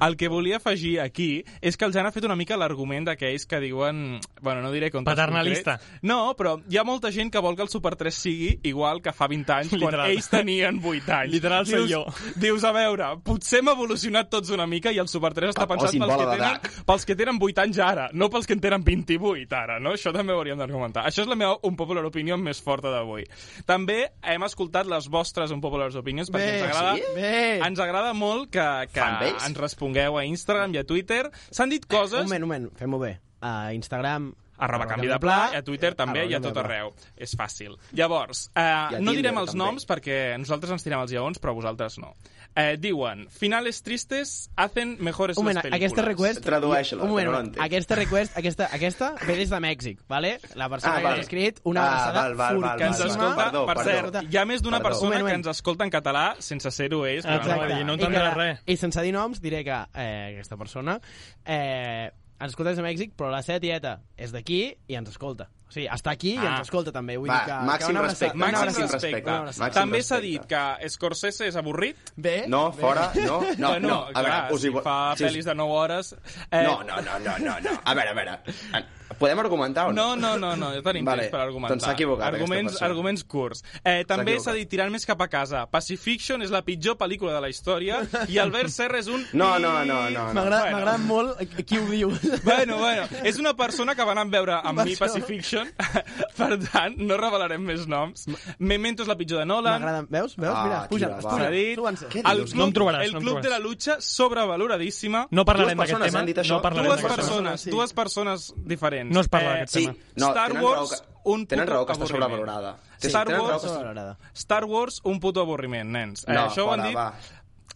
El que volia afegir aquí és que el Jan ha fet una mica l'argument d'aquells que diuen... Bueno, no diré contra Paternalista. No, però hi ha molta gent que vol que el Super 3 sigui igual que fa 20 anys, quan Literal. ells tenien 8 anys. Literal soy dius, jo. Dius, a veure, potser hem evolucionat tots una mica i el Super 3 està Que pensat posin pels que, tenen, pels que tenen 8 anys ara, no pels que en tenen 28 ara, no? Això també ho hauríem d'argumentar. Això és la meva unpopular opinion més forta d'avui. També hem escoltat les vostres unpopular opinions perquè Bé, ens agrada, sí? Bé. ens agrada molt que, que Fanbase? ens respongueu a Instagram i a Twitter. S'han dit coses... Un moment, un moment, fem-ho bé. A Instagram... Arroba canvi de pla, i a Twitter també i a tot arreu. És fàcil. Llavors, eh, no direm els també. noms perquè nosaltres ens tirem els lleons, però vosaltres no. Eh, diuen, finales tristes hacen mejores Un moment, les películas. aquesta request... Tradueix-la, Un moment, que no moment. l'entenc. aquesta request, aquesta, aquesta ve des de Mèxic, vale? La persona Ah, que val. l'ha escrit, una Ah, abraçada val, val, val, que ens val, escolta, Perdó, per perdó. cert, hi ha més d'una persona moment, que moment. ens escolta en català sense ser-ho ells. però Exacte. no, no entendrà res. I sense dir noms diré que eh, aquesta persona eh, ens escolta des de Mèxic, però la seva tieta és d'aquí i ens escolta. O sigui, està aquí i Ah. ens escolta també. Vull Va, dir que, màxim que una respecte, Màxim Màxim abraçada- respecte. una. Màxim També s'ha respecte. dit que Scorsese és avorrit. Bé, No, bé. fora, no, no, bueno, no. A clar, veure, us hi si fa si us- pel·lis de 9 hores... Eh, No, no, no, no, no, no. A veure, a veure. Podem argumentar o no? No, no, no, no, ja tenim Vale, temps per argumentar. doncs s'ha equivocat arguments, arguments curts. Eh, també s'ha dit tirant més cap a casa. Pacifiction és la pitjor pel·lícula de la història i Albert Serra és un... No, no, no, no, no. M'agrada Bueno. m'agrada molt qui ho diu. Bueno, bueno, és una persona que va anar a veure amb mi. Pacifiction, per tant, no revelarem més noms. Memento és la pitjor de Nolan. M'agrada. Veus? Veus? Ah, Mira, puja, va. puja. S'ha dit, el club, No em trobaràs, el no em club de la trobaràs. lucha sobrevaloradíssima. No parlarem d'aquest tema. No parlarem Dues persones, dues persones diferents. No es parla d'aquest Sí, tema. no, Star Wars, raó que, un tenen raó que està sobrevalorada. Sí, Star Wars-. Sobrevalorada. Star Wars, un puto avorriment, nens. Eh, No, això ho han fora, dit... va.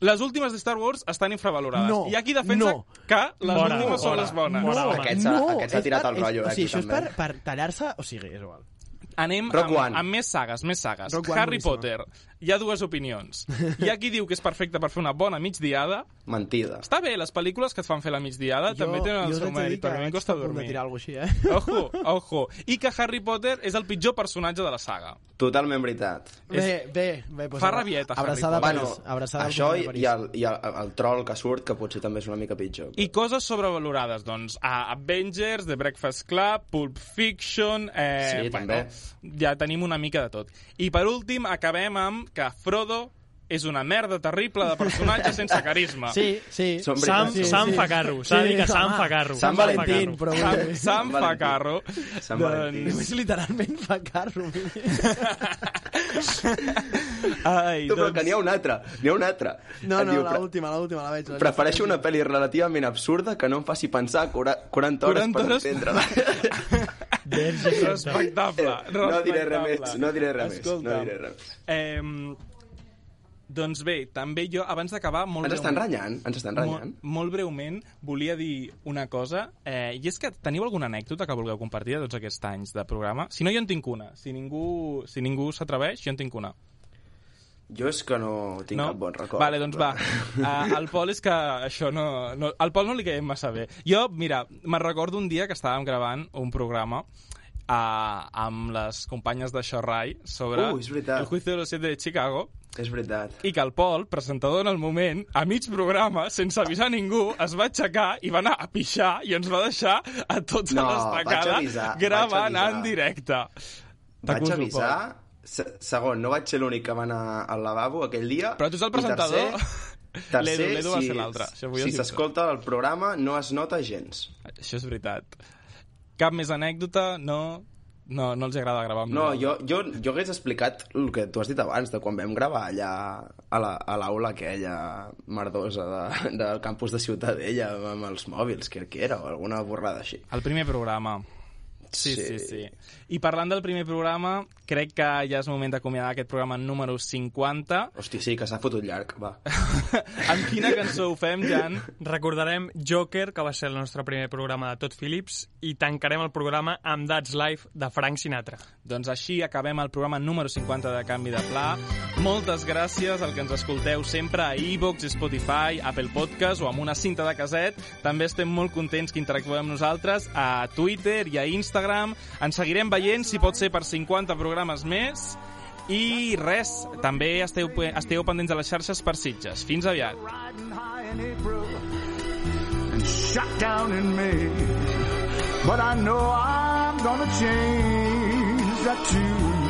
Les últimes de Star Wars estan infravalorades. No, Hi ha qui defensa no. que les Fora, últimes són fora. les bones. No. No. Aquest s'ha- aquest s'ha és tirat per- el rotllo, és, eh, O sigui, aquí això és per, per tallar-se... O sigui, és igual. Anem Rock amb, One. amb més sagues, més sagues. Rock Harry. Potter. Hi ha dues opinions. Hi ha qui diu que és perfecte per fer una bona migdiada. Mentida. Està bé, les pel·lícules que et fan fer la migdiada també tenen el jo seu mèrit, però a mi em costa dormir. tirar alguna cosa així, eh? Ojo, ojo. I que Harry Potter és el pitjor personatge de la saga. Totalment veritat. Bé, bé, bé. Doncs, Fa rabieta, Harry abraçada a Potter. Bueno, abraçada al això i, i, el, i el, el troll que surt, que potser també és una mica pitjor. I coses sobrevalorades, doncs, a Avengers, The Breakfast Club, Pulp Fiction... Eh, Sí, bueno, també. Ja tenim una mica de tot. I per últim, acabem amb que Frodo és una merda terrible de personatge sense carisma. Sí, sí. Són Sam, veritats. Sam fa carro. S'ha de dir que Sam home. fa carro. Sam fa Valentín, carro. però... Sam, Sam fa Valentín. carro. Sant Doncs- Valentí. Només literalment fa carro. Ai, Tu, però doncs... que n'hi ha un altre, n'hi ha un altre. No, no, l'última, l'última, la veig. la. Prefereixo una pel·li relativament absurda que no em faci pensar 40 hores 40 per hores- entendre-la. Verge santa. Respectable. no diré res respectable. més, no diré res més, Escolta'm, no diré res més. Eh, doncs bé, també jo, abans d'acabar, molt Ens estan breument- renyant, ens estan renyant. Molt, molt breument, volia dir una cosa, eh, i és que teniu alguna anècdota que vulgueu compartir de tots aquests anys de programa? Si no, jo en tinc una. Si ningú, si ningú s'atreveix, jo en tinc una. Jo és que no tinc no? cap bon record. Vale, doncs va. Uh, el Pol és que això no, no... Al Pol no li caiem massa bé. Jo, mira, me'n recordo un dia que estàvem gravant un programa uh, amb les companyes de Xorrai sobre Uh, el juicio de los siete de Chicago És veritat. i que el Pol, presentador en el moment, a mig programa, sense avisar ningú, es va aixecar i va anar a pixar i ens va deixar a tota No, l'estacada vaig avisar, gravant en directe. Vaig avisar... Se segon, no vaig ser l'únic que va anar al lavabo aquell dia. Però tu ets el I presentador. Tercer, tercer L'Edu, l'Edu va si, ser l'altre, això vull si s'escolta el programa no es nota gens. Això és veritat. Cap més anècdota, no... No, no els agrada gravar amb No, jo, jo, jo hagués explicat el que tu has dit abans, de quan vam gravar allà a la- a l'aula aquella merdosa de, del campus de Ciutadella amb els mòbils, que, que era, o alguna borrada així. El primer programa. Sí, sí, Sí. sí, I parlant del primer programa, crec que ja és moment d'acomiadar aquest programa número 50. Hòstia, sí, que s'ha fotut llarg, va. amb quina cançó ho fem, Jan? Recordarem Joker, que va ser el nostre primer programa de Tot Phillips, i tancarem el programa amb That's Life de Frank Sinatra. Doncs així acabem el programa número 50 de Canvi de Pla. Moltes gràcies al que ens escolteu sempre a iVox, Spotify, Apple Podcast o amb una cinta de caset. També estem molt contents que interactueu amb nosaltres a Twitter i a Instagram. Ens seguirem veient, si pot ser per 50 programes més. I res, també esteu, esteu pendents de les xarxes per Sitges. Fins aviat. shot down in May. But I know I'm gonna change that tune.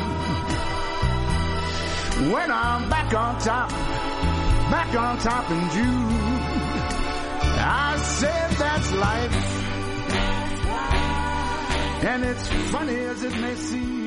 When I'm back on top, back on top in June, I said that's life. And it's funny as it may seem,